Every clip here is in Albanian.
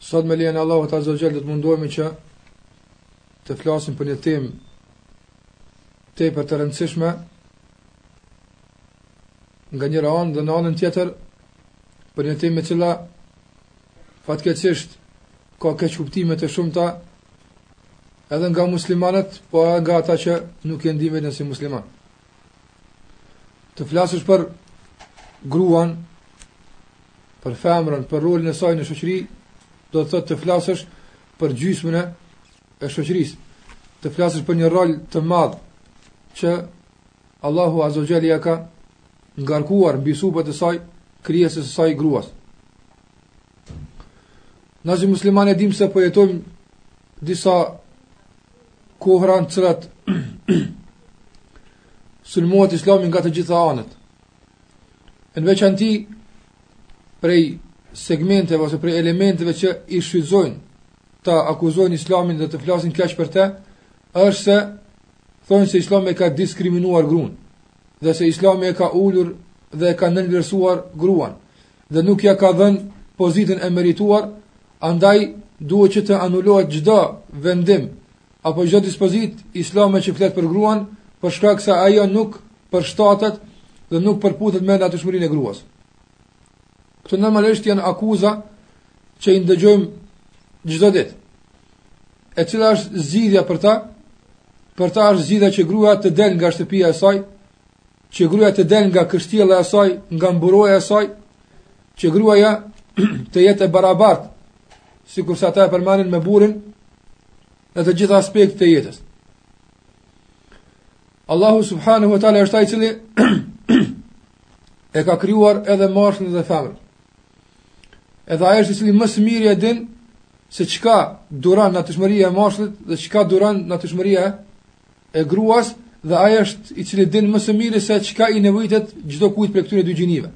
Sot me lejen e Allahut Azza wa Jall do të mundohemi që të flasim për një temë tepër të rëndësishme nga njëra anë dhe në anën tjetër për një temë e cila fatkeqësisht ka keqkuptime të shumta edhe nga muslimanët, po edhe nga ata që nuk e ndiejnë veten si musliman. Të flasësh për gruan, për femrën, për rolin e saj në shoqëri, do të thotë të flasësh për gjysmën e shoqërisë. Të flasësh për një rol të madh që Allahu Azza wa Jall ia ka ngarkuar mbi supet e saj, krijesës së saj gruas. Ne si muslimanë dimë se po jetojmë disa kohëra në të cilat sulmohet islami nga të gjitha anët. E në veçanti prej segmenteve ose prej elementeve që i shfrytëzojnë ta akuzojnë islamin dhe të flasin keq për te, është se thonë se islami e ka diskriminuar gruan dhe se islami e ka ulur dhe e ka nënvlerësuar gruan dhe nuk ja ka dhënë pozitën e merituar Andaj duhet që të anulohet çdo vendim apo çdo dispozitë islame që flet për gruan, për shkak se ajo nuk përshtatet dhe nuk përputhet me natyrshmërinë e gruas. Këto normalisht janë akuza që i ndëgjojmë çdo ditë. E cila është zgjidhja për ta? Për ta është zgjidhja që gruaja të del nga shtëpia e saj që gruaja të del nga kështjella e saj, nga mburoja e saj, që gruaja të jetë e barabartë, sikurse ata e përmendin me burrin, në të gjitha aspektet e jetës. Allahu subhanahu wa taala është ai i cili e ka krijuar edhe mashkullin dhe femrën. Edhe ai është i cili më së miri e din se çka duron natyrshmëria e mashkullit dhe çka duron natyrshmëria e gruas dhe ai është i cili din më së miri se çka i nevojitet çdokujt prej këtyre dy gjinive.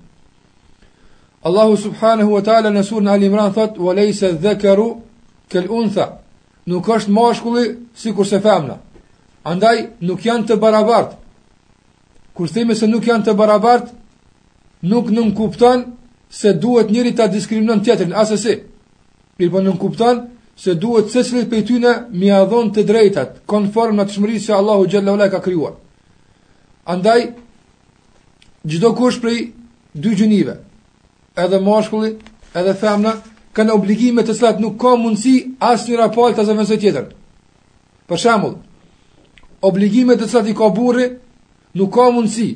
Allahu subhanahu wa taala në surën Al Imran thotë: "Wa laysa dhakaru kal untha." Nuk është mashkulli sikurse femna. Andaj nuk janë të barabart. Kur themi se nuk janë të barabart, nuk nënkupton se duhet njëri ta diskriminon tjetrin, asesi. Mirëpo nënkupton se duhet secilit prej tyre m'ia dhonë të drejtat konform natyrshmërisë që Allahu Jalla wa Ala ka krijuar. Andaj çdokush prej dy gjinive, edhe mashkulli, edhe femna, kanë obligime të cilat nuk ka mundësi asnjëra palë ta zëvendësojë tjetrën. Për shembull, obligimet të cilat i ka burri Nuk ka mundësi,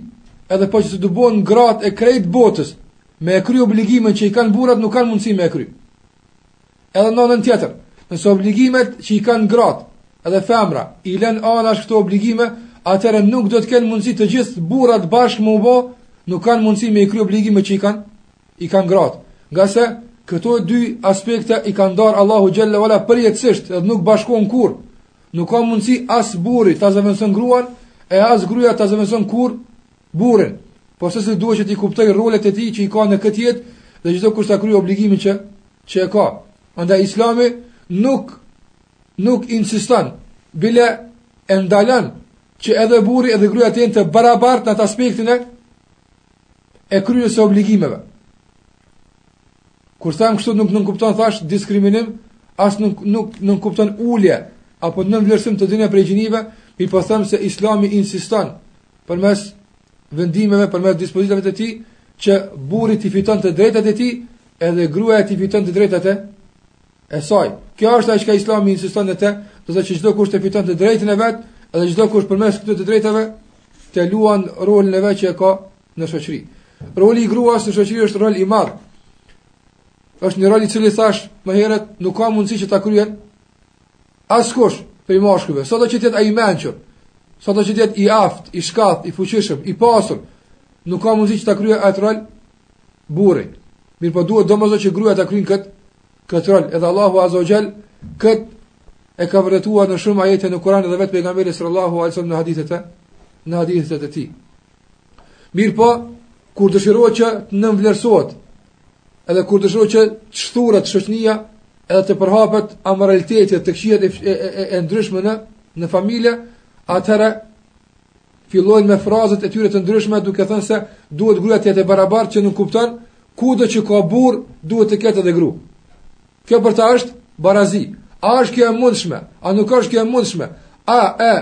edhe po që të tubohen gratë e krejt botës, me e kry obligimin që i kanë burrat, nuk kanë mundësi me e kry. Edhe në n'anën tjetër, nëse obligimet që i kanë gratë, edhe femra, i len anash këto obligime, atëherë nuk do të kenë mundësi të gjithë burrat bashkë me u bo, nuk kanë mundësi me i kry obligimet që i kanë, i kanë gratë. Ngase, këto dy aspekte i ka ndarë Allahu Xhelle ve Ala përjetësisht, edhe nuk bashkohen kurrë, Nuk ka mundësi as burri ta zëvendëson gruan e as gruaja ta zëvendëson kurrë burrin. Porse se duhet që t'i kuptojë rolet e tij që i ka në këtë jetë dhe çdokush ta kryejë obligimin që, që e ka. Andaj islami nuk, nuk insiston, bile e ndalon që edhe burri edhe gruja të jenë të barabart në atë aspektin e e kryerjes së obligimeve. Kur them kështu nuk nënkupton thashë diskriminim, as nuk nuk nënkupton ulje apo nënvlerësim të ndonjërës prej gjinive, mirëpo them se Islami insiston përmes vendimeve, përmes dispozitave të tij që burri t'i fiton të drejtat e tij, edhe gruaja t'i fiton të drejtat e e saj. Kjo është ajo që Islami insiston në të, do të thotë që çdokush ta fiton të drejtën e vet, edhe çdokush përmes këtyre të drejtave ta luan rolin e vet që e ka në shoqëri. Roli i gruas në shoqëri është rol i madh. Është një rol i cili thashë më herët nuk ka mundësi që ta kryen askush prej meshkujve. Sado që të jetë ai i mençur, sado që të jetë i aftë, i shkathët, i fuqishëm, i pasur, nuk ka mundësi që ta kryejë atë rol burri. Mirëpo duhet domosdo që gruaja ta kryen këtë Këtë rol edhe Allahu Azze ve Xhel kët e ka vërtetuar në shumë ajete në Kur'an dhe vetë pejgamberi sallallahu alaihi wasallam në hadithet e në hadithet e tij. Mirëpo, kur dëshirohet që të nënvlerësohet, edhe kur dëshirohet që të shthuret shoqënia, edhe të përhapet amoraliteti të këqijat e, e, e, e ndryshme në në familje, atëherë fillojnë me frazat e tyre të ndryshme duke thënë se duhet gruaja të jetë e barabartë që nënkupton kudo që ka burrë duhet të ketë edhe grua. Kjo për ta është barazi. A është kjo e mundshme? A nuk është kjo e mundshme? A e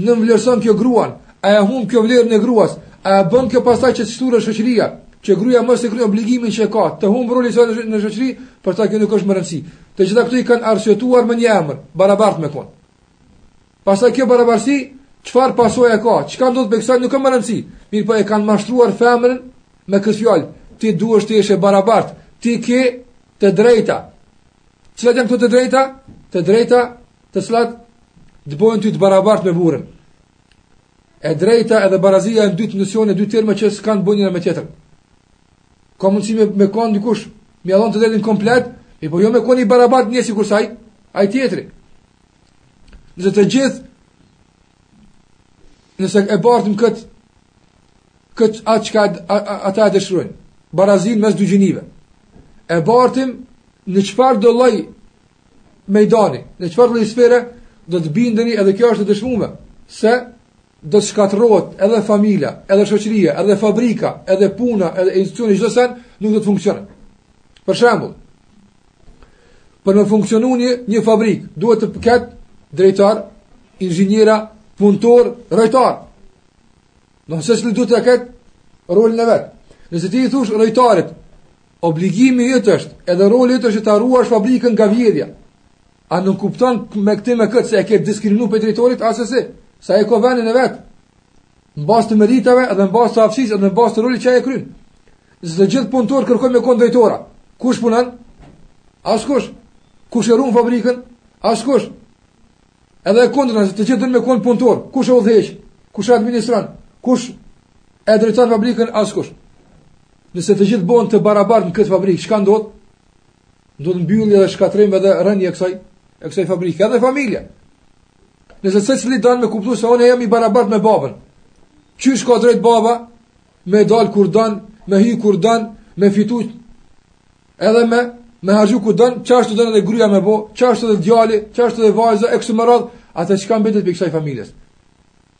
nënvlerëson kjo gruan? A e humb kjo vlerën e gruas? A e bën kjo pastaj që të shthuret shoqëria? Që gruaja mos e kryen obligimin që e ka, të humb rolin e saj në shoqëri, për ta kjo nuk është me rëndësi. Të gjitha këto i kanë arsyetuar me një emër, barabart me kon. Pastaj kjo barabarësi, çfarë pasoje ka? Çka ndodh mbas kësaj nuk ka më rëndësi. Mirëpo e kanë mashtruar femrën me këtë fjalë. Ti duhesh të jesh e barabart. Ti ke të drejta. Cilat janë këto të drejta? Të drejta të cilat të bojnë ty të barabart me burrin. E drejta edhe barazia janë dy nocione, dy terma që s'kanë të bëjnë njëra me tjetrën. Ka mundësi me, me kanë dikush, me ia dhon të drejtën komplet, e po jo me kanë i barabart njësoj sikurse, ai tjetri. Nëse të gjithë nëse e bartëm këtë këtë atë që ata e dëshirojnë, barazinë mes dy gjinive, e bartëm në çfarëdo lloj mejdani, në çfarëdo lloj sfere, do të bindeni edhe kjo është e dëshmume, se do të shkatërrohet edhe familja, edhe shoqëria, edhe fabrika, edhe puna, edhe institucioni çdo sen nuk do të funksionon. Për shembull, Për me funksionu një, një fabrikë, duhet të ketë drejtor, inxhiniera, punëtorë, rojtar. Secili duhet ta ketë rolin e vet. Nëse ti i thush rojtarit, obligimi yt është, edhe roli yt është ta ruash fabrikën nga vjedhja. A nuk kupton me këtë me këtë se e ke diskriminu prej drejtorit, assesi, se e ka venin e vet. Në bazë të meritave, edhe në bazë të aftësisë, edhe në bazë të rolit që ai e kryen. Nëse të gjithë punëtorët kërkojnë me kon drejtora. Kush punon? Askush. Kush e ruan fabrikën? Askush. Edhe e kundërta, nëse të gjithë don me kon punëtorë. Kush e udhëheq? Kush e administron? Kush e drejton fabrikën? Askush. Nëse të gjithë bëhen të barabartë në këtë fabrikë, çka ndodh? Ndodh mbyllje edhe shkatrrim edhe rënie e kësaj, e kësaj fabrike, edhe familja. Nëse secili don me kuptu se unë jam i barabartë me babën. Qysh ka drejtë baba, me dal kur don, me hy kur don, me fitu edhe me, me harxhu kur don, qashtu don edhe gruja me bo, qashtu edhe djali, qashtu edhe vajza, e kështu me radhë, atëherë çka mbetet prej kësaj familjes.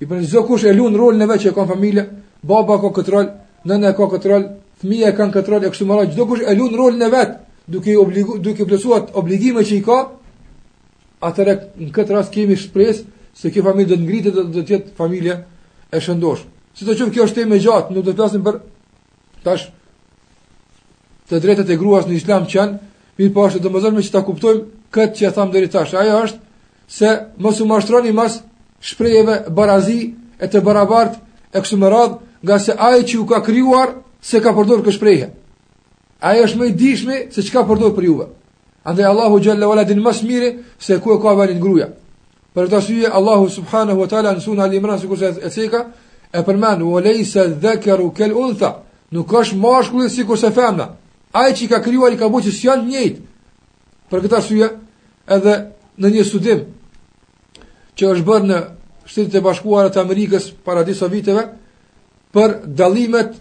I për çdo kush e luan rolin e vet që e ka n'familje, baba ka këtë rol, nëna ka këtë rol, fëmija e kanë këtë rol, e kështu me radhë, çdo kush e luan rolin e vet, duke obligu, duke plotësuar obligimet që i ka, atëra në këtë rast kemi shpresë se kjo familje do të ngritet dhe do të jetë familje e shëndoshë. Sido qoftë kjo është temë e gjatë, nuk do të flasim për Tash të drejtat e gruas në islam që janë, mirëpo është e domosdoshme që ta kuptojmë këtë që e thamë deri tash. Ajo është se mos u mashtroni mas shprehjeve barazi e të barabartë e kështu me radhë, ngase ai që ju ka krijuar s'e ka përdor këtë shprehje. Ai është më i dishmi se çka përdor për juve. Andaj Allahu xhel-le ve ala e din më së miri se ku e ka venin gruaja. Për këtë arsye Allahu subhanahu wa taala në suren Al-Imran sikurse e ceka e përmend wa laysa dhakaru kal untha. Nuk është mashkulli sikurse femra. Ai që i ka krijuar i ka bo që s'janë të njëjtë. Për këtë arsye edhe në një studim që është bërë në Shtetet e Bashkuara të Amerikës para disa viteve për dallimet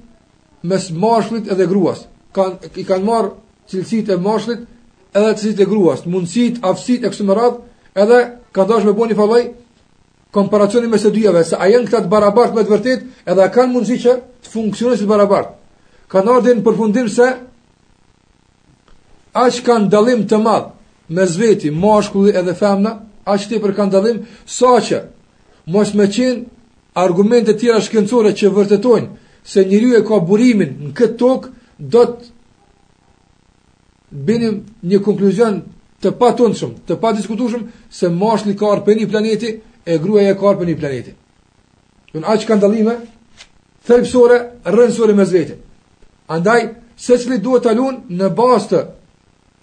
mes mashkullit edhe gruas. Kanë, i kanë marr cilësitë e mashkullit edhe cilësitë e gruas, mundësitë, aftësitë e kështu me radhë, edhe kanë dashtë me bo njëfarë lloj komparacioni mes së dyjave, se a janë këta të barabartë me të vërtetë, edhe a kanë mundësi që të funksionojnë si të barabartë. Kanë ardhur në përfundim se aq kanë dallim të madh mes veti, mashkulli edhe femna, aq tepër kanë dallim saqë mos me qenë Argumente tjera shkencore që vërtetojnë se njeriu e ka burimin në këtë tokë do të binim një konkluzion të patundshëm, të padiskutueshëm, se mashkulli ka ardhë pej një planeti, e gruaja ka ardhë pej një planeti. Në në aqë kanë dallime thelbësore, rrënjësore mes vete. Andaj, secili duhet ta lun në bazë të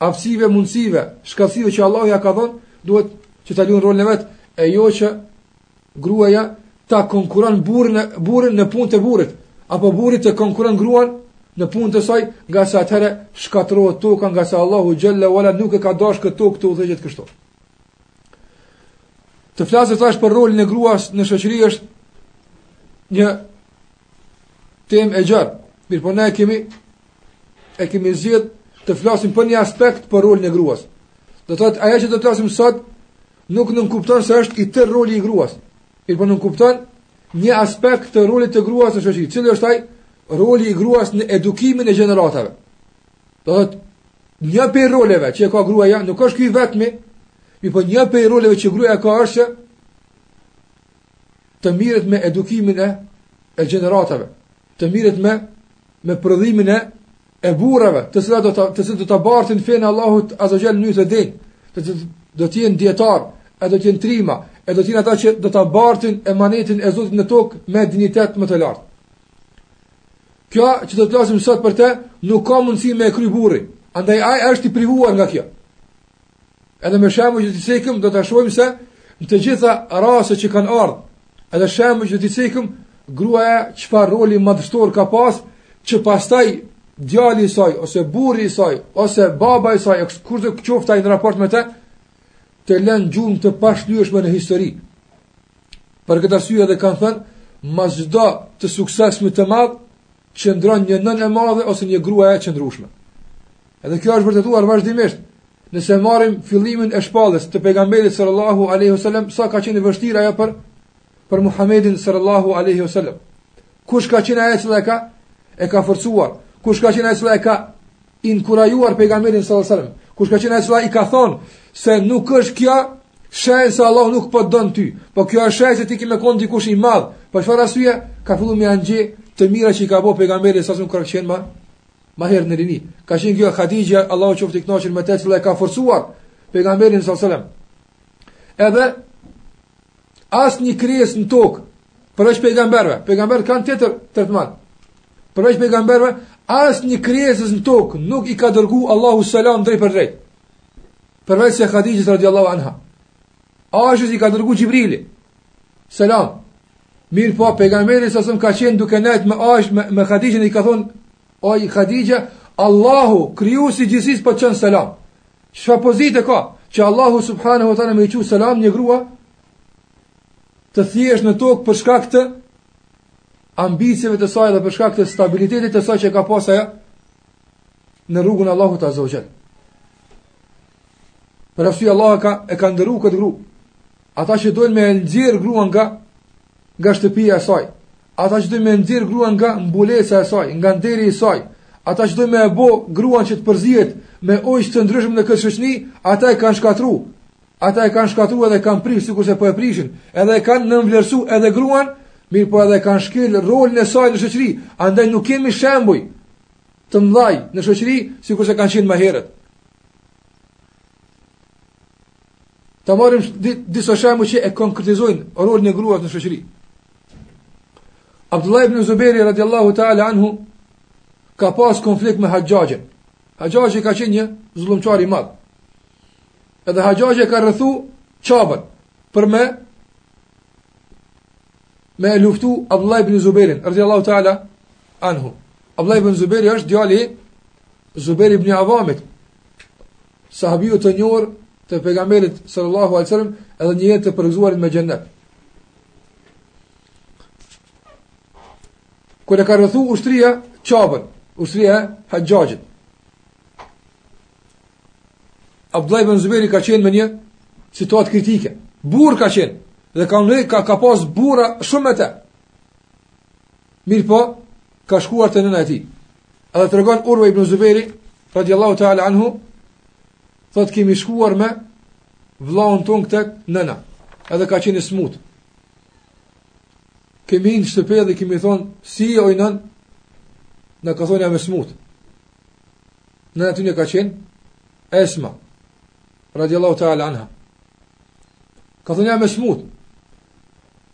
aftësive, mundësive, shkathtësive që Allahu ia ka dhonë, duhet që ta lun rolin e vet, e jo që Gruaja ta konkuron burrin burrin në punë të burrit, apo burri ta konkuron gruan në punë të saj, ngase atëherë shkatërrohet toka ngase Allahu xhel-le ue ala nuk e ka dashur këtë tokë të udhëheqet kështu. Të flasësh tash për rolin e gruas në shoqëri është një temë e gjerë. Mirëpo ne kemi e kemi zgjedh të flasim për një aspekt për rolin e gruas. Do të thotë ajo që do të flasim sot Nuk nënkupton se është i tërë roli i gruas. Mirëpo nënkupton një aspekt të rolit të gruas në shoqëri. Cili është ai roli i gruas në edukimin e gjeneratave? Do thotë një prej roleve që ka gruaja nuk është ky i vetmi, mirëpo një prej roleve që gruaja ka është që të merret me edukimin e, e gjeneratave, të merret me, me prodhimin e e burrave, të cilët do të të cilët do ta bartin fenë e Allahut azza wa jall në mënyrë të denjë, të cilët do të jenë dijetarë, e do të jenë trima, e do të jenë ata që do ta bartin emanetin e Zotit në tokë me dinjitet më të lartë. Kjo që do të flasim sot për të, nuk ka mundësi me e kry burri. Andaj ai është i privuar nga kjo. Edhe me shembuj që do t'i cekim, do ta shohim se në të gjitha rastet që kanë ardhë, edhe shembujt që do t'i cekim, gruaja çfarë roli madhështor ka pas, që pastaj djali i saj, ose burri i saj, ose baba i saj, ose kushdo qoftë ai në raport me te, të lenë gjurmë të pashlyeshme në histori. Për këtë arsye edhe kanë thënë, mas çdo të suksesshmi të madh qëndron një nënë e madhe ose një grua e qëndrueshme. Edhe kjo është vërtetuar vazhdimisht. Nëse marrim fillimin e shpalljes të pejgamberit sallallahu alaihi wasallam, sa ka qenë e vështirë ajo për për Muhamedin sallallahu alaihi wasallam. Kush ka qenë ajo e cila e ka e ka forcuar? Kush ka qenë ajo e cila e ka inkurajuar pejgamberin sallallahu alajhi wasallam. Kush ka qenë e i ka thonë se nuk është kjo shenjë se Allahu nuk po t'don ty, po kjo është shenjë se ti ke me kon dikush i madh. Për çfarë arsye? Ka filluar me ato gjëra të mira që i ka bo pejgamberi sallallahu alajhi wasallam kur qenë më më herë në rini. Ka qenë kjo Khadija, Allahu qoftë i kënaqur me të, që e ka forcuar pejgamberin sallallahu alajhi wasallam. Edhe Asnjë krijese në tokë, përveç pejgamberve, pejgamberët kanë të tërë të të matë, përveç pejgamberve, asnjë krijese në tokë, nuk i ka dërgu Allahu selam drejtpërdrejt, përveç se Khadijës radiallahu anha. Aishes i ka dërgu Xhibrili selam, mirëpo, pejgamberi a.s. ka qenë duke nejtë me Aishe, me, me Khadijën i ka thonë, oj Khadijë, Allahu, krijuesi i gjithësisë po t'çon selam, Çfarë pozite ka që Allahu subhanahu wa taala me i çu selam një gruaje të thjeshtë në tokë për shkak të ambicieve të saj dhe për shkak të stabilitetit të saj që e ka pas ajo në rrugën e Allahut azza wa jall. Për arsye Allahu e ka nderu këtë gru. Ata që dojnë me e nxjerr gruan nga nga shtëpia e saj, ata që dojnë me e nxjerr gruan nga mbulesa e saj, nga nderi i saj, ata që dojnë me e bo gruan që të përzihet me meshkuj të ndryshëm në këtë shoqni, ata e kanë shkatërru, ata e kanë shkatërru edhe e kanë prish, sikurse po e prishin, edhe e kanë nënvlerësu edhe gruan, mirëpo edhe kanë shkel rolin e saj në shoqëri, andaj nuk kemi shembuj të mdhaj në shoqëri, sikurse kanë qenë më herët. Ta marrim disa shembuj që e konkretizojnë rolin e gruas në shoqëri. Abdullah ibn Zubairi radiallahu ta'ala anhu ka pas konflikt me Hajjajin. Hajjaji ka qenë një zullumqar i madh. Edhe Hajjaji e ka rrethu Qaben për me me e luftu Abdullah ibn Zubairin radiallahu ta'ala anhu. Abdullah ibn Zubairi është djali i Zubair ibn Avamit Sahabiut të njohur të pejgamberit sallallahu alaihi wasallam edhe njërit të përgëzuarit me xhennet. Kur e ka rrethu ushtria Qaben, ushtria e Hajjajit. Abdullah ibn Zuberi ka qenë në një situatë kritike. Burrë ka qenë dhe ka ndër ka ka pas burra shumë me të. Mirëpo, ka shkuar te nëna e tij. Edhe tregon Urve ibn Zuberi, radiallahu ta'ala anhu, thotë kemi shkuar me vllaun te nëna, edhe ka qenë e smutë. Kemi hi në shtëpi dhe i kemi thonë, si je oj nënë, na ka thonë jam e smutë. Nëna e tyne ka qenë Esma, radiallahu ta'ala anha. Ka thonë jam e smutë.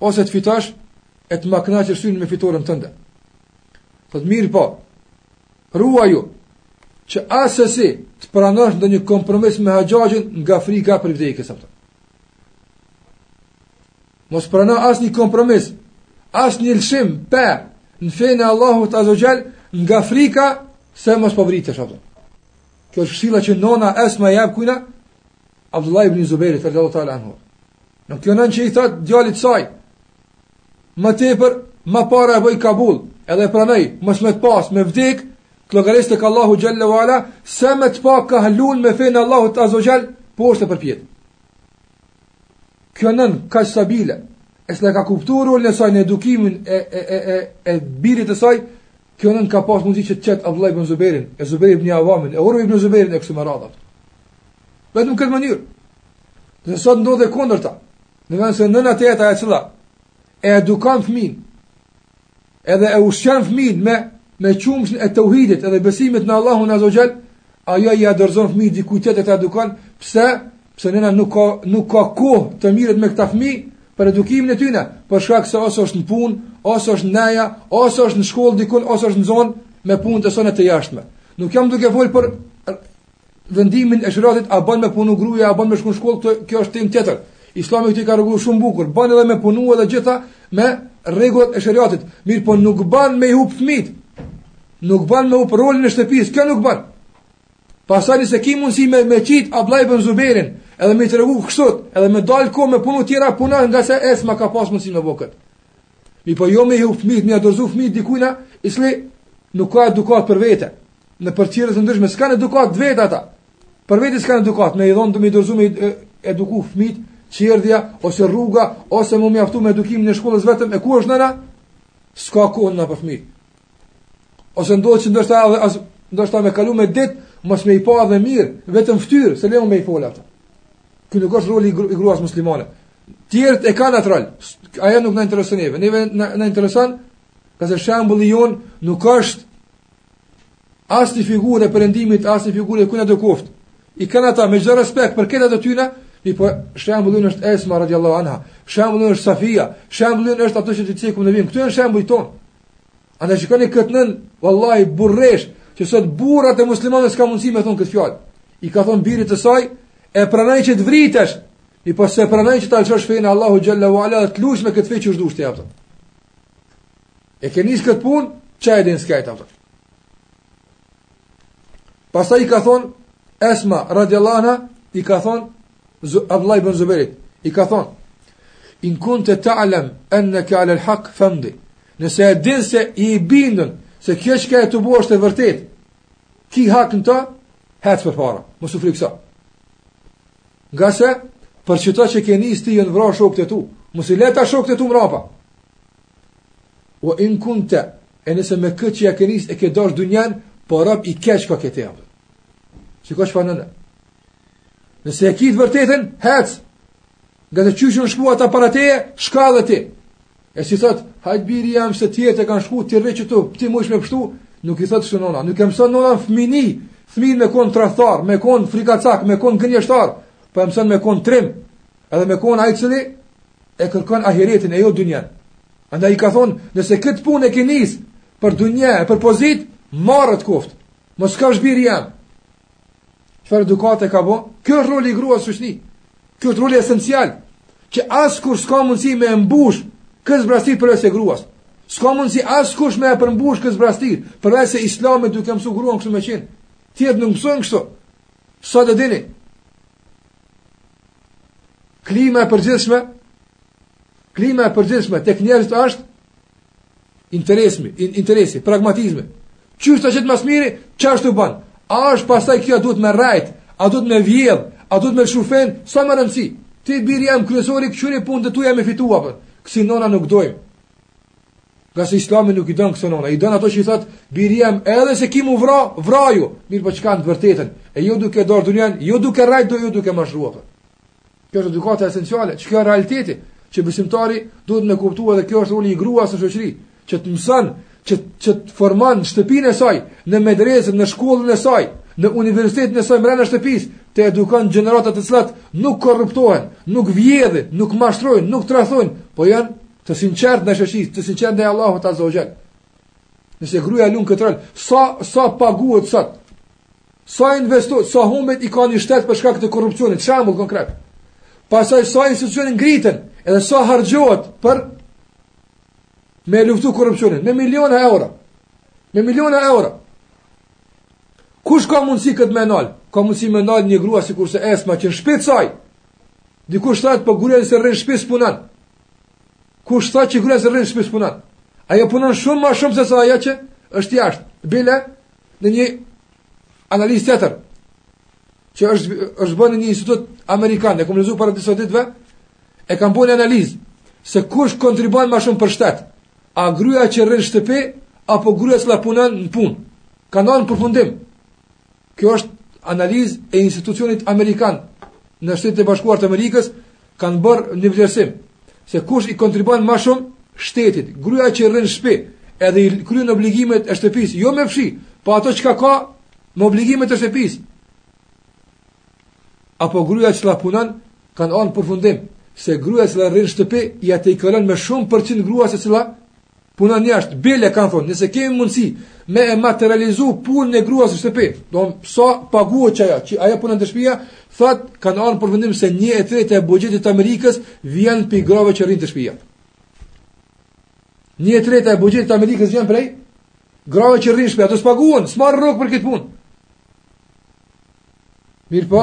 Ose të fitosh e të ma kënaqësh syrin me fitoren tënde. Thot mirëpo, ruaju, që assesi të pranosh ndonjë kompromis me Haxhaxhin nga frika për vdekjes, apo. Mos prano asnjë kompromis, asnjë lëshim pe në fenë e Allahut azze ue xhel, nga frika, se mos po vritesh, apo. Kjo është këshilla që nona Esma ia jep kujna, Abdullah ibn Zuberit, radiallahu teala anhu. Në kjo nënë që i thotë djalit saj, më tepër, më para e bëj kabul, edhe e pranoj, mos me të pas, me vdek, të llogaris tek Allahu xhele ue ala, se me të pa kah lun me fenë e Allahut azze ue xhel, poshtë e përpjetë. Kjo nënë, kaq stabile, e cila e ka kuptuar rolin e saj, në edukimin e, e, e, e, e birit të saj, Kjo nënë ka pas mundësi që të qet Abdullah ibn Zubairin, e Zubair ibn Awamin, e Urwa ibn Zubairin e kështu me radhë. Vetëm këtë mënyrë. Dhe sot ndodh e kundërta. Në vend se nëna të jetë ajo e cila e edukon fëmin, edhe e ushqen fëmin me me qumshtin e teuhidit edhe besimit në Allahun azze ue xhel, Ajo ia dorëzon fëmin dikujt tjetër ta edukon, pse? Pse nëna nuk ka nuk ka kohë të merret me këta fëmijë për edukimin e tyre, për shkak se ose është në punë, ose është në neja, ose është në shkollë dikun, ose është e zonë me punë të sajna të jashtme. Nuk jam duke fol për vendimin e sheriatit a bën me punu gruaja a bën me shku n'shkollë, kjo është temë tjetër Islami këto i ka rregulluar shumë bukur bën edhe me punu edhe gjitha me rregullat e sheriatit mirëpo nuk bën me i hup fëmit Nuk bën me hup rolin e shtëpisë, kjo nuk bën. Pasanaj nëse ki mundësi me, me qitë Abdullah ibn Zuberin, edhe me i tregu kështu, edhe me dalë ko me punu tjera punë ngase Esma ka pas mundësi me bo këtë. Mirëpo jo me i hupë fmit, me ia dorzu fmit dikujna, i cili nuk ka edukat për vete, nëpër qerdhe të ndryshme, s'kan edukatë vetë ata, për vete s'kan edukat, me i dhonë, me i dorzu me i eduku fmit, qerdhja, ose rruga, ose me u mjaftu me edukimin e shkollës vetëm, e ku është nëna? S'ka kohë nëna për fmit. Ose ndodh që ndoshta edhe as, ndoshta me kalu me dit, mos me i pa edhe mirë, vetëm ftyrë, se le mo me i fol ato. Ky nuk është roli i gruas muslimane. Tjerët e kanë rol, ajo nuk na intereson neve, neve na intereson, ngase shembulli jonë nuk është asnjë figurë e perëndimit, asnjë figurë e kujna do koftë. I kanë ata me gjithë respekt për këto të tyne, mirëpo shembulli ynë është Esma radiallahu anha, shembulli ynë është Safia, shembulli ynë është ato që t'i cekim në vijim. Këto janë shembujt tonë. Andaj shikoni këtë nën, vallahi, burresh, që sot burrat e muslimanëve s'kanë mundësi me thonë këtë fjalë. I ka thonë birit të saj, e pranaj që të vritesh, mirëpo s'e pranaj që ta lëshosh fenë e Allahut xhele ue ala dhe të lush me këtë fe qysh të dush ti, apo. E ke nis këtë punë, çoje deri n'skaj, apo. Pastaj i ka thonë, Esma, radiallahu anha, i ka thonë, Abdullah ibn Zubairit i ka thonë in kunte ta'lam annaka 'ala al-haq famdi nëse e din se i bindun se kjo çka je tu bo është e vërtet ki hak në to hec përpara mos u frikso ngase për qeto që ke nis ti janë vra shokët e tu mos i le ata shokët e tu mrapa wa in kunte e nëse me këtë që ja ke nis e ke dash dunjan po rob i keq ka këtë e shiko çfarë nëne Nëse e ki të vërtetën, hec. Ngase qysh janë shku ata para teje, shko edhe ti. E s'i thot, hajt biri jem se tjerët kanë shku, ti rri qëtu, ti mujsh me pështu, nuk i thot kështu nona. Nuk e mëson nona fmin, fmin me konë trathtar, me konë frikacak, me konë gënjështar, po e mëson me konë trim, edhe me konë ai i cili e kërkon ahiretin e jo dynjen. Andaj i ka thonë, nëse këtë punë e ke nis për dynje e për pozit, marre t'koftë, mos kofsh biri jem. Çfarë edukate ka bo? Kjo është roli i gruas n'shoqni. Kjo është roli esencial që askush s'ka mundësi me e mbush këtë zbrastir përveçse gruas. S'ka mundësi askush me e përmbush këtë zbrastir, përveçse islami duke mësu gruan kështu me qenë. Tjertë nuk mësojnë kështu. Sa ta dini, Klima e përgjithshme, klima e përgjithshme, tek njerëzit është, Interesmi, in, interesi, pragmatizmi. Qysh të qet ma s'miri, qysh të bon? A është pastaj kjo a duhet me rrejt, a duhet me vjedh, a duhet me shu fen, s'a me rëndësi. Ti biri jem kryesori, këqyri punët e tuja me fitua. Kësi nona nuk dojmë. Ngase islami nuk i don kësi nona, i don ato që i thot, biri jem edhe nëse ki m'u vra, vraju, mirëpo shko në të vërtetën, e jo duke dorë dunjan, jo duke rrejt, jo duke mashtrua. Kjo është edukata esenciale, që kjo është realiteti, që besimtari duhet me kuptu edhe kjo është roli i gruas në shoqëri, që të mëson, që, që të formon në shtëpin e saj, në medrezën, në shkollën e saj, në universitetin e saj mrena shtëpis, të edukon gjenerata të cilat nuk korruptohen, nuk vjedhin, nuk mashtrojnë, nuk trathtojnë, po janë të sinqert ndaj shoqnis, të sinqert ndaj Allahut azze ue xhel. Nëse gruja lun këtë rol, sa, sa paguhet sot, Sa investohet, sa humbjet i ka një shtet për shkak të korrupsionit, shembull konkret. Pastaj sa institucione ngriten, edhe sa harxhohet për me luftu korrupsionin, me miliona euro. Me miliona euro. Kush ka mundësi këtë me nalë? Ka mundësi me nalë një grua sikurse Esma që në shpi t'saj. Dikush thot po gruja nëse rrin n'shpi s'punon. Kush thot që gruja nëse rrin n'shpi s'punon. Ajo punon shumë ma shumë se sa ajo që është jashtë. Bile, në një analizë tjetër, që është, është bo në një institut amerikan, e kom lezu para disa ditve, e kan bo një analiz, se kush kontribuon ma shumë për shtet, a gruja që rrin shtëpi, apo gruja cila punon në punë, kanë ardh në përfundim, kjo është analiz e institucionit amerikan, në Shtetet e Bashkuara të Amerikës, kanë bërë një vlerësim se kush i kontribuon më shumë shtetit, gruaja që rrin në shtëpi, edhe i kryen obligimet e shtëpisë, jo me fshi, po ato çka ka me obligimet e shtëpisë. Apo gruaja cila punon kanë ardhur përfundim se gruaja cila rrin në shtëpi ia tejkalon me shumë përqind gruas e cila Punon jashtë, bile kanë thonë, nëse kemi mundësi me e materializu punën e gruas në shtëpi, domethënë sa paguhet ajo, ajo puna te shpia, thotë kanë ardh përfundim se një e treta e buxhetit të Amerikës vjen prej grave që rrinë te shpia. Një e treta e buxhetit të Amerikës vjen prej grave që rrinë shpi, që s'paguhen, s'marrin rrogë për këtë punë. Mirëpo,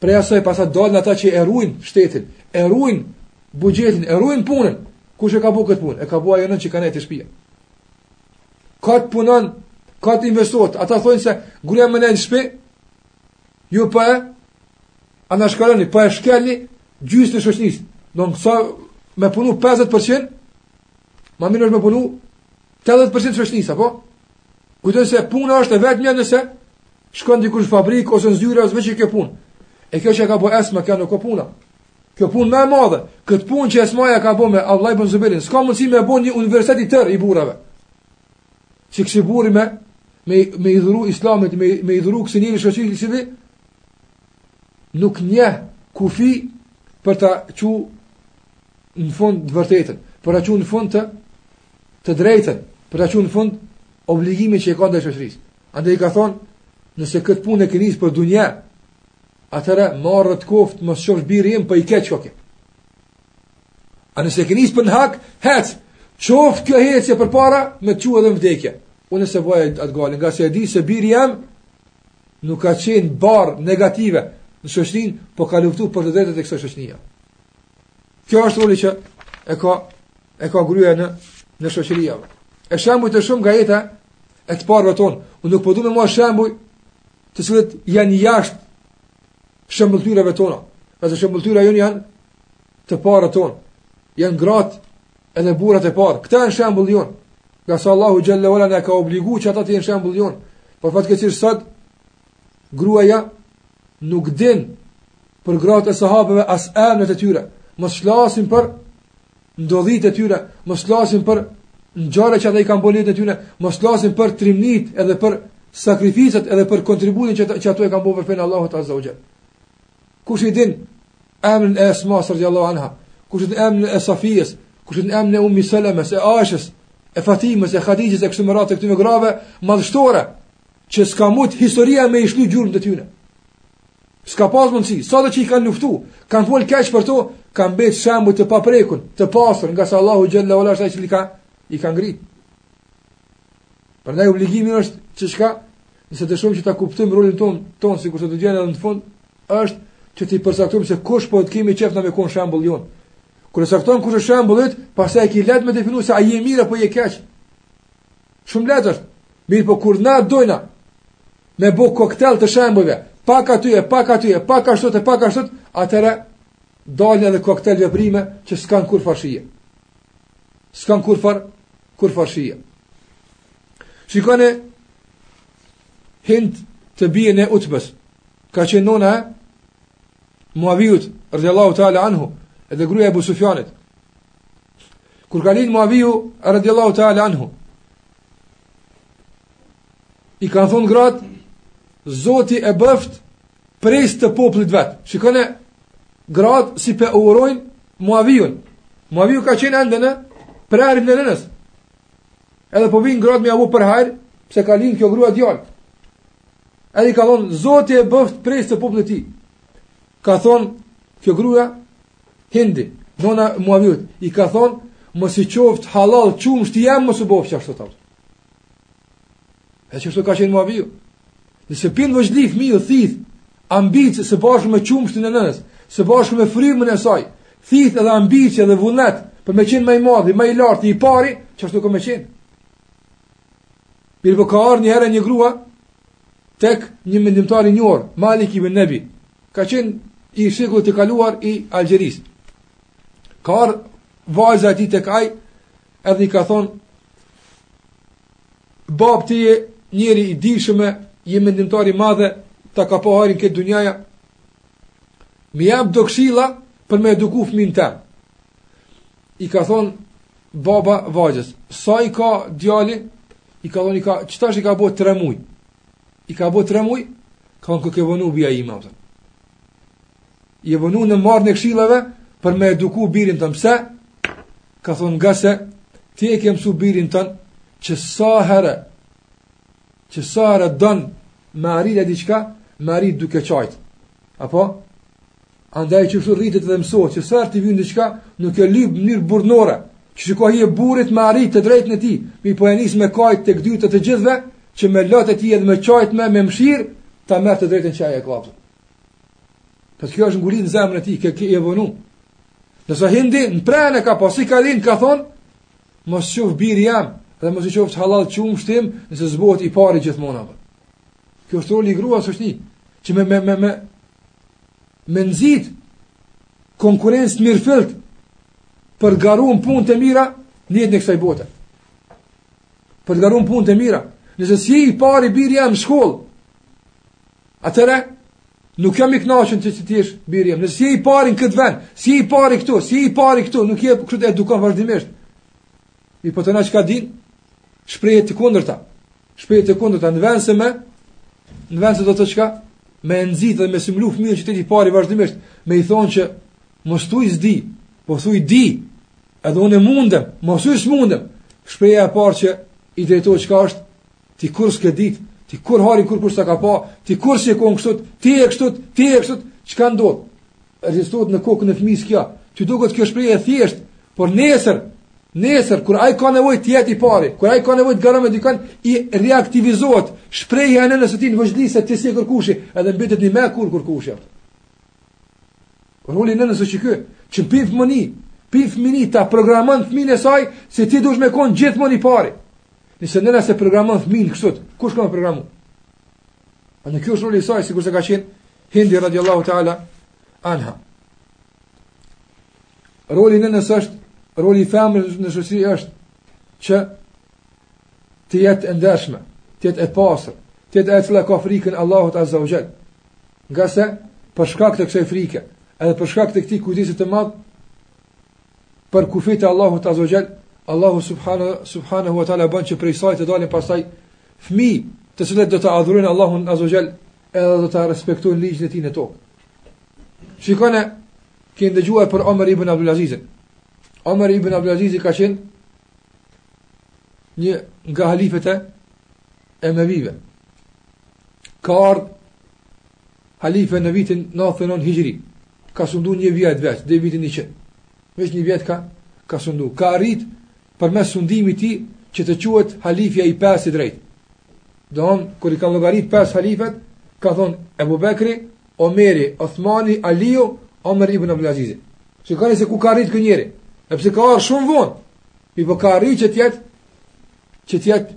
prej asaj pastaj dalin ata që e rujn shtetin, e rujn buxhetin, e rujn punën. Kush e ka bo këtë punë? E ka bo ajo nën që ka nejtë te shpia. Këtë punën, këtë investim, ata thonë se gruja me nejtë shpi, ju për po e, anashkaloni, për po e shkelni, gjysmën e shoqnisë. Në vend se me punu 50%, ma mirë është me punu 80% e shoqnisë, apo? Kujtojn se puna është vetëm nëse, Shkon dikush në fabrikë ose në zyrë është veç kjo punë. E kjo që ka bo Esma kjo nuk o punë. Kjo punë më e madhe, kët punë që Esmaja ka bo me Abdullah ibn Zubejrin, s'ka mundësi me bo një universitet i tërë i burrave. S'i kish burri me me me i dhuru islamit, me me i dhuru kësaj njeri shoqnisë i cili nuk njeh kufi për ta çu në fund të vërtetën, për ta çu në fund të drejtën, për ta çu në fund obligimin që e ka ndaj shoqërisë. Andaj ka thonë, nëse këtë punë e ke nis për dunja, atëherë marre të koftë, mos shkofsh biri jem, për po i keq koke. A nëse ke nis për hak, hec, qoftë kjo hecje përpara, me të çu edhe në vdekje. Unë s'e vajtoj djalin, ngase e di se biri jem, nuk ka qenë barrë negative në shoqni, po ka luftu për të drejtat e kësaj shoqnie. Ky është roli që e ka, e ka gruja në, në shoqni. E shembuj të shumë nga jeta e të parëve tonë. Unë nuk po du me marr shembuj të cilët janë jashtë shëmbëlltyrave tona. Ngase shëmbëlltyra jonë janë të parët tonë. Janë gratë edhe burrat e parë. Këta janë shembull jonë. Ngase Allahu xhel-le ue ala në ka obligu që ata të jenë shembull jonë. Por fatkeqësisht sot, gruaja nuk din për gratë e sahabeve as emnat e tyre. Mos flasim për ndodhitë e tyre, mos flasim për ngjarjet që ata i kanë bo në jetë të tyne, mos flasim për trimnitë edhe për sakrificat edhe për kontributin që që ato e kanë bërë për fenë Allahut Azza wa Jall. Kush i din emrin e Esma radhiyallahu anha, kush i din emrin e Safijes, kush i din emrin e Ummi Salames, e Aishës, e Fatimës, e Hadixhes e kështu me radhë këtyre grave madhështore që s'ka mujt historia me i shlu gjurmët e tyne. S'ka pas mundësi, sado që i kanë luftu, kanë fol keq për to, kanë mbet shembull të paprekun, të pastër, ngase Allahu xhele ue ala është ai që i ka, i ka ngrit. Prandaj obligimi është që çka, nëse dëshirojmë që ta kuptojmë rolin tonë, tonë, sikurse ta gjejmë edhe në fund, është që ta përcaktojmë se kush po e kemi qejf na me konë shembull jonë. Kur e cakton kush është shembulli yt, pastaj e ki lehtë me definu se a je mirë apo je keq. Shumë lehtë është. Mirpo kur na dojna me bë koktel të shembujve, pak aty e pak aty e pak ashtu e pak ashtu, atëherë dalin edhe koktel veprime që s'kanë kurrfarë shije. S'kanë kurrfarë kurrfarë shije. Shikoni Hindin, të bijën e Utbes. Ka qenë nona e Muaviut, radiallahu ta'ala anhu, edhe gruja e Abu Sufjanit. Kur ka lind Muaviu radiallahu ta'ala anhu, i kanë thonë gratë, zoti e boftë prijës të popullit vet. Shikone gratë si po e urojnë Muaviun. Muaviu ka qenë ende në prehër të nënës. Edhe po vijnë gratë me ia bo për hajr, pse ka lind kjo grua djalë. Edhe i ka thonë, zoti e boftë prijës të popullit tij. Ka thonë, kjo grua Hindi, nona e Muaviut, i ka thonë, mos i qoftë hallall qumështi jem, mos u boftë që është të taftë. E qashtu ka qenë Muaviu. Nëse pin vocli, fmiu thith ambicie, se bashkë me qumështin e nënës, se bashkë me frymën e saj, thith edhe ambicie edhe vullnet, për me qenë ma i madhi, ma i lartë, i pari, qashtu ka me qenë. Mirëpo ka ardh një herë një grua tek një mendimtar i njohur, Malik ibn Nabi, ka qenë i shekullit të kaluar i Algjerisë. Ka ardh vajza e tij tek ai, edhe i ka thonë babë ti je njeri i dijshëm, je mendimtar i madh, ta ka pa hajrin krejt dunjaja. M'i jep do këshilla për me eduku fëmijën tem. i ka thonë baba vajzës, sa i ka djali, i ka thonë i ka, qetash i ka bo tre muj, i ka bo tre muj, ka thonë koke vonu bija ime, boton. je vonu në marrjen e kshillave, për me eduku birin tan, pse, ka thonë ngase, ti e ke mësu birin tan, që sa herë, që sa herë don me arrit diçka, me arrit duke qajtë, apo, Andaj që kështu rritet dhe mësohet që sa herë t'i vyn diçka nuk e lyp në mënyrë burrnore, që që ka hije burrit me arrit të drejtën e tij, mirëpo ia nis me kajt te dyert e të gjithëve, që me lotët e tij edhe me qajt me, me mshirë, ta merr të drejtën që ai e ka pas. Pse kjo është ngulit në zemrën e tij, ke, ke e vënu. Ndërsa Hindi, në prehën e ka pas, i ka dhënë, ka thonë, mos qoftë biri jem, dhe mos i qoftë hallall qumështi im, nëse s'bohet i pari gjithmonë. Ky është roli i gruas, është një, që me, me, me, me, Me nxit konkurrencë të mirëfilltë për të garu në punë të mira në jetën e kësaj bote. Për të garu në punë të mira. Nëse s'je i pari biri jem në shkollë, atëherë, nuk jam i knaqun që që ti je biri jem. Nëse s'je i pari në këtë vend, s'je i pari këtu, s'je i pari këtu, nuk je kështu e edukon vazhdimisht. Mirëpo te na çka ndin, shprehje të kundërta. Shprehje të kundërta, në vend se me, në vend se do thotë çka, me e nxit edhe me stimulu fëmijën që të jetë i pari vazhdimisht, me i thonë që mos thuj s'di, po thuj di, edhe unë mundem, mos thuj s'mundem. Shprehja e parë që i drejtohet çka është, ti kurrë s'ke dit, ty kurrë hajri kurrkush s'ta ka pa, ti kurrë s'je konë kështu, ti je kështu, ti je kështu, çka ndodh? Regjistrohet në kokën e fëmijës kjo. Ty t'duket kjo shprehje e thjeshtë, por nesër, nesër kur ai ka nevojë të jetë i pari, kur ai ka nevojë të garon me dikon, i reaktivizohet shprehja e nënës së tij në vesh se ti s'je kërkushi, edhe mbetet njëmend kërkushi ai. Roli i nënës është ky, që pi fmini, pi fmini ta programon fëmijën e saj se ti duhet me kon gjithmonë i pari. Nëse nëna s'e programon fëmijën kështu, kush ka me programu? E kjo është roli i saj, sikurse ka qenë Hindi radiallahu ta'ala anha. Roli i nënës është, roli i femrës në shoqëri është që të jetë e ndershme, të jetë e pastër, të jetë e cila ia ka frikën Allahut Azza ue Xhel. Ngase, për shkak të kësaj frike, edhe për shkak të këtij kujdesit të madh, për kufijtë e Allahut Azza wa Jall, Allahu subhanahu subhanahu wa taala bën që prej saj të dalin pastaj fëmijë, të cilët do të adhurojnë Allahun Azza wa Jall, edhe do të respektojnë ligjin e tij në tokë. Shikoni, keni dëgjuar për Omer ibn Abdul Azizin. Omer ibn Abdul Azizi ka qenë një nga halifët e Emevive. Ka ardhur Halife në vitin nëntëdhjetë e nëntë hixhri, ka sundu një vjet veç, deri në vitin njëqind. Veç një vjet ka, ka sundu. Ka arrit përmes sundimit të tij që të quhet halifja i pestë i drejtë. Domethonë, kur i kanë llogarit pesë halifet, kanë thonë Ebu Bekri, Omeri, Othmani, Aliu, Omer ibn Abdulazizi. Shikoni se ku ka arrit ky njeri, edhe pse ka ardh shumë vonë, mirëpo ka arrit që të jetë, që të jetë